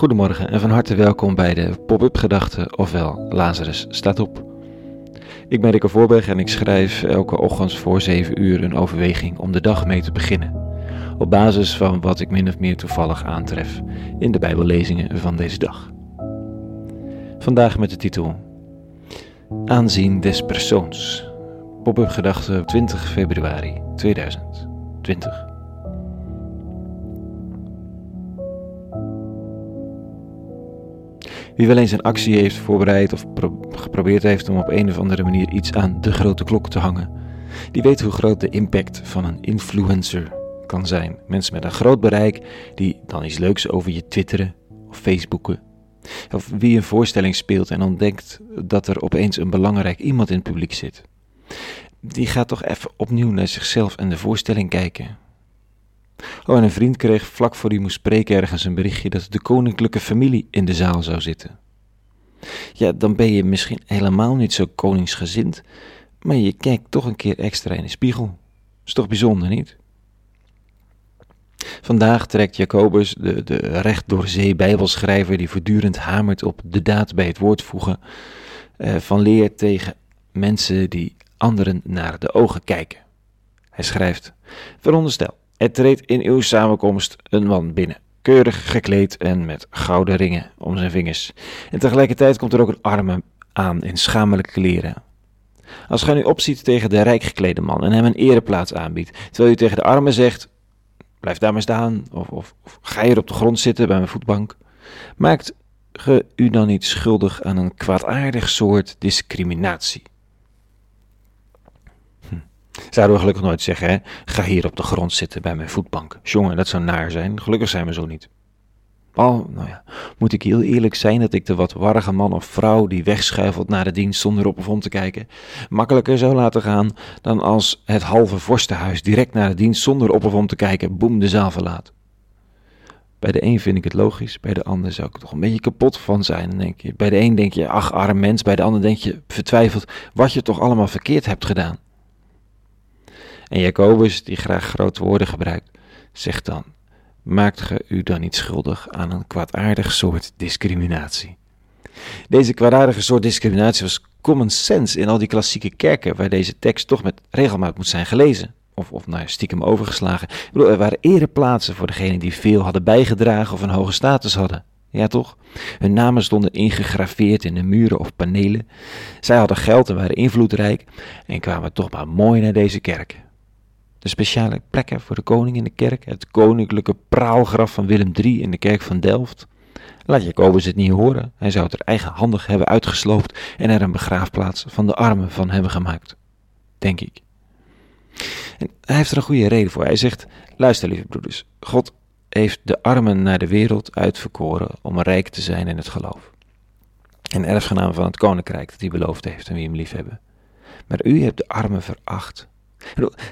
Goedemorgen en van harte welkom bij de Pop-up Gedachten, ofwel Lazarus staat op. Ik ben Rikke Voorberg en ik schrijf elke ochtend voor 7 uur een overweging om de dag mee te beginnen. Op basis van wat ik min of meer toevallig aantref in de Bijbellezingen van deze dag. Vandaag met de titel Aanzien des persoons. Pop-up Gedachten 20 februari 2020. Wie wel eens een actie heeft voorbereid of geprobeerd heeft om op een of andere manier iets aan de grote klok te hangen, die weet hoe groot de impact van een influencer kan zijn. Mensen met een groot bereik die dan iets leuks over je twitteren of facebooken. Of wie een voorstelling speelt en ontdekt dat er opeens een belangrijk iemand in het publiek zit. Die gaat toch even opnieuw naar zichzelf en de voorstelling kijken. Oh, en een vriend kreeg vlak voor hij moest spreken ergens een berichtje dat de koninklijke familie in de zaal zou zitten. Ja, dan ben je misschien helemaal niet zo koningsgezind, maar je kijkt toch een keer extra in de spiegel. Is toch bijzonder, niet? Vandaag trekt Jacobus, de, de recht door zee bijbelschrijver die voortdurend hamert op de daad bij het woord voegen, eh, van leer tegen mensen die anderen naar de ogen kijken. Hij schrijft, veronderstel, er treedt in uw samenkomst een man binnen, keurig gekleed en met gouden ringen om zijn vingers. En tegelijkertijd komt er ook een arme aan in schamelijke kleren. Als gij nu opziet tegen de rijk geklede man en hem een ereplaats aanbiedt, terwijl u tegen de arme zegt, blijf daar maar staan, of, of, of ga hier op de grond zitten bij mijn voetbank, maakt ge u dan niet schuldig aan een kwaadaardig soort discriminatie? Zouden we gelukkig nooit zeggen, hè? Ga hier op de grond zitten bij mijn voetbank. Jongen, dat zou naar zijn. Gelukkig zijn we zo niet. Oh, nou ja, moet ik heel eerlijk zijn dat ik de wat warrige man of vrouw die wegschuifelt naar de dienst zonder op of om te kijken, makkelijker zou laten gaan dan als het halve vorstenhuis direct naar de dienst zonder op of om te kijken, boem de zaal verlaat. Bij de een vind ik het logisch, bij de ander zou ik er toch een beetje kapot van zijn. denk je. Bij de een denk je, ach arm mens, bij de ander denk je vertwijfeld wat je toch allemaal verkeerd hebt gedaan. En Jacobus, die graag grote woorden gebruikt, zegt dan: Maakt ge u dan niet schuldig aan een kwaadaardig soort discriminatie? Deze kwaadaardige soort discriminatie was common sense in al die klassieke kerken waar deze tekst toch met regelmaat moet zijn gelezen. Of, of nou, stiekem overgeslagen. Er waren ereplaatsen voor degenen die veel hadden bijgedragen of een hoge status hadden. Ja, toch? Hun namen stonden ingegraveerd in de muren of panelen. Zij hadden geld en waren invloedrijk en kwamen toch maar mooi naar deze kerk de speciale plekken voor de koning in de kerk, het koninklijke praalgraf van Willem III in de kerk van Delft. Laat Jacobus het niet horen, hij zou het er eigenhandig hebben uitgesloopt en er een begraafplaats van de armen van hebben gemaakt. Denk ik. En hij heeft er een goede reden voor. Hij zegt: Luister, lieve broeders, God heeft de armen naar de wereld uitverkoren om rijk te zijn in het geloof. En erfgenaam van het koninkrijk dat hij beloofd heeft en wie hem lief hebben. Maar u hebt de armen veracht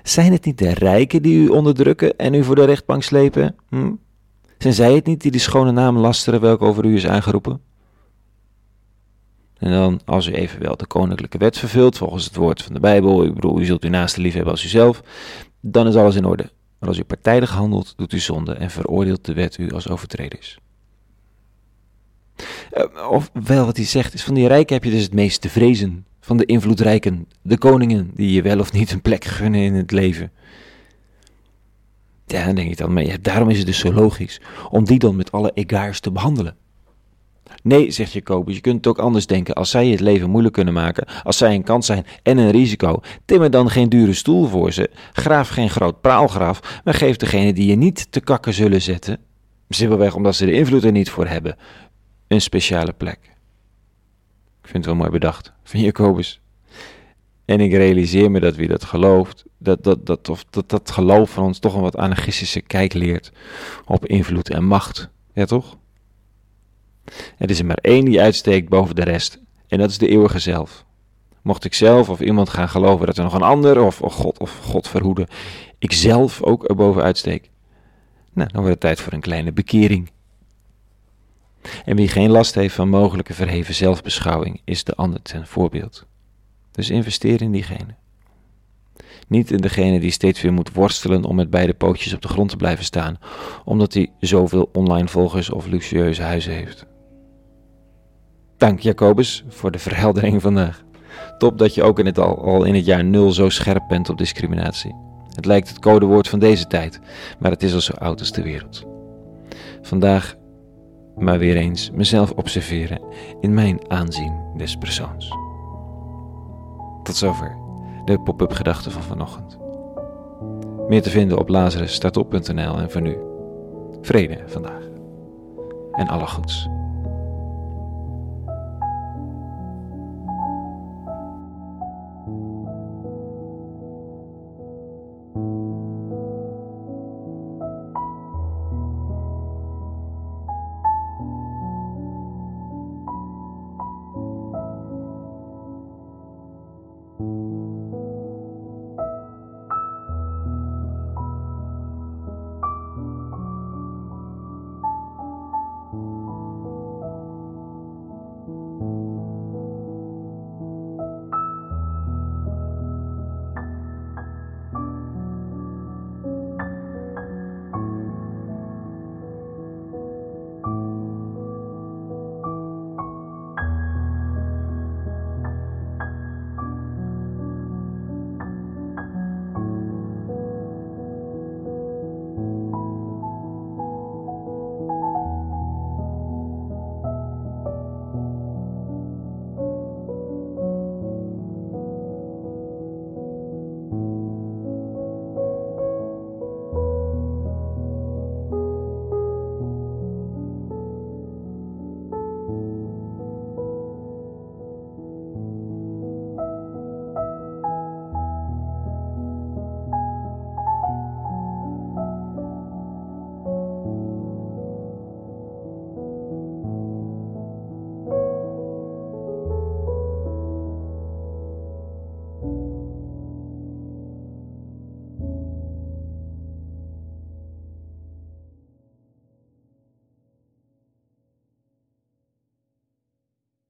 zijn het niet de rijken die u onderdrukken en u voor de rechtbank slepen? Hm? Zijn zij het niet die de schone naam lasteren welke over u is aangeroepen? En dan, als u evenwel de koninklijke wet vervult, volgens het woord van de Bijbel, ik bedoel, u zult uw naaste lief hebben als uzelf, dan is alles in orde. Maar als u partijdig handelt, doet u zonde en veroordeelt de wet u als overtreders. Uh, of wel wat hij zegt is, van die rijken heb je dus het meest te vrezen van de invloedrijken, de koningen, die je wel of niet een plek gunnen in het leven. Ja, dan denk ik dan, maar daarom is het dus zo logisch om die dan met alle egaars te behandelen. Nee, zegt Jacobus, je kunt het ook anders denken. Als zij het leven moeilijk kunnen maken, als zij een kans zijn en een risico, timmer dan geen dure stoel voor ze, graaf geen groot praalgraf, maar geef degene die je niet te kakken zullen zetten, simpelweg omdat ze de invloed er niet voor hebben, een speciale plek. Vind het wel mooi bedacht van Jacobus. En ik realiseer me dat wie dat gelooft, dat dat, dat, of dat, dat geloof van ons toch een wat anarchistische kijk leert op invloed en macht. Ja, toch? Er is er maar één die uitsteekt boven de rest, en dat is de eeuwige zelf. Mocht ik zelf of iemand gaan geloven dat er nog een ander, of, of God of God verhoede, ik zelf ook erboven uitsteek, nou, dan wordt het tijd voor een kleine bekering. En wie geen last heeft van mogelijke verheven zelfbeschouwing, is de ander ten voorbeeld. Dus investeer in diegene. Niet in degene die steeds weer moet worstelen om met beide pootjes op de grond te blijven staan, omdat hij zoveel online volgers of luxueuze huizen heeft. Dank Jacobus voor de verheldering vandaag. Top dat je ook in al, al in het jaar nul zo scherp bent op discriminatie. Het lijkt het codewoord van deze tijd, maar het is al zo oud als de wereld. Vandaag maar weer eens mezelf observeren in mijn aanzien des persoons. Tot zover de pop-up gedachten van vanochtend. Meer te vinden op lazarusstaatop.nl en voor nu, vrede vandaag en alle goeds.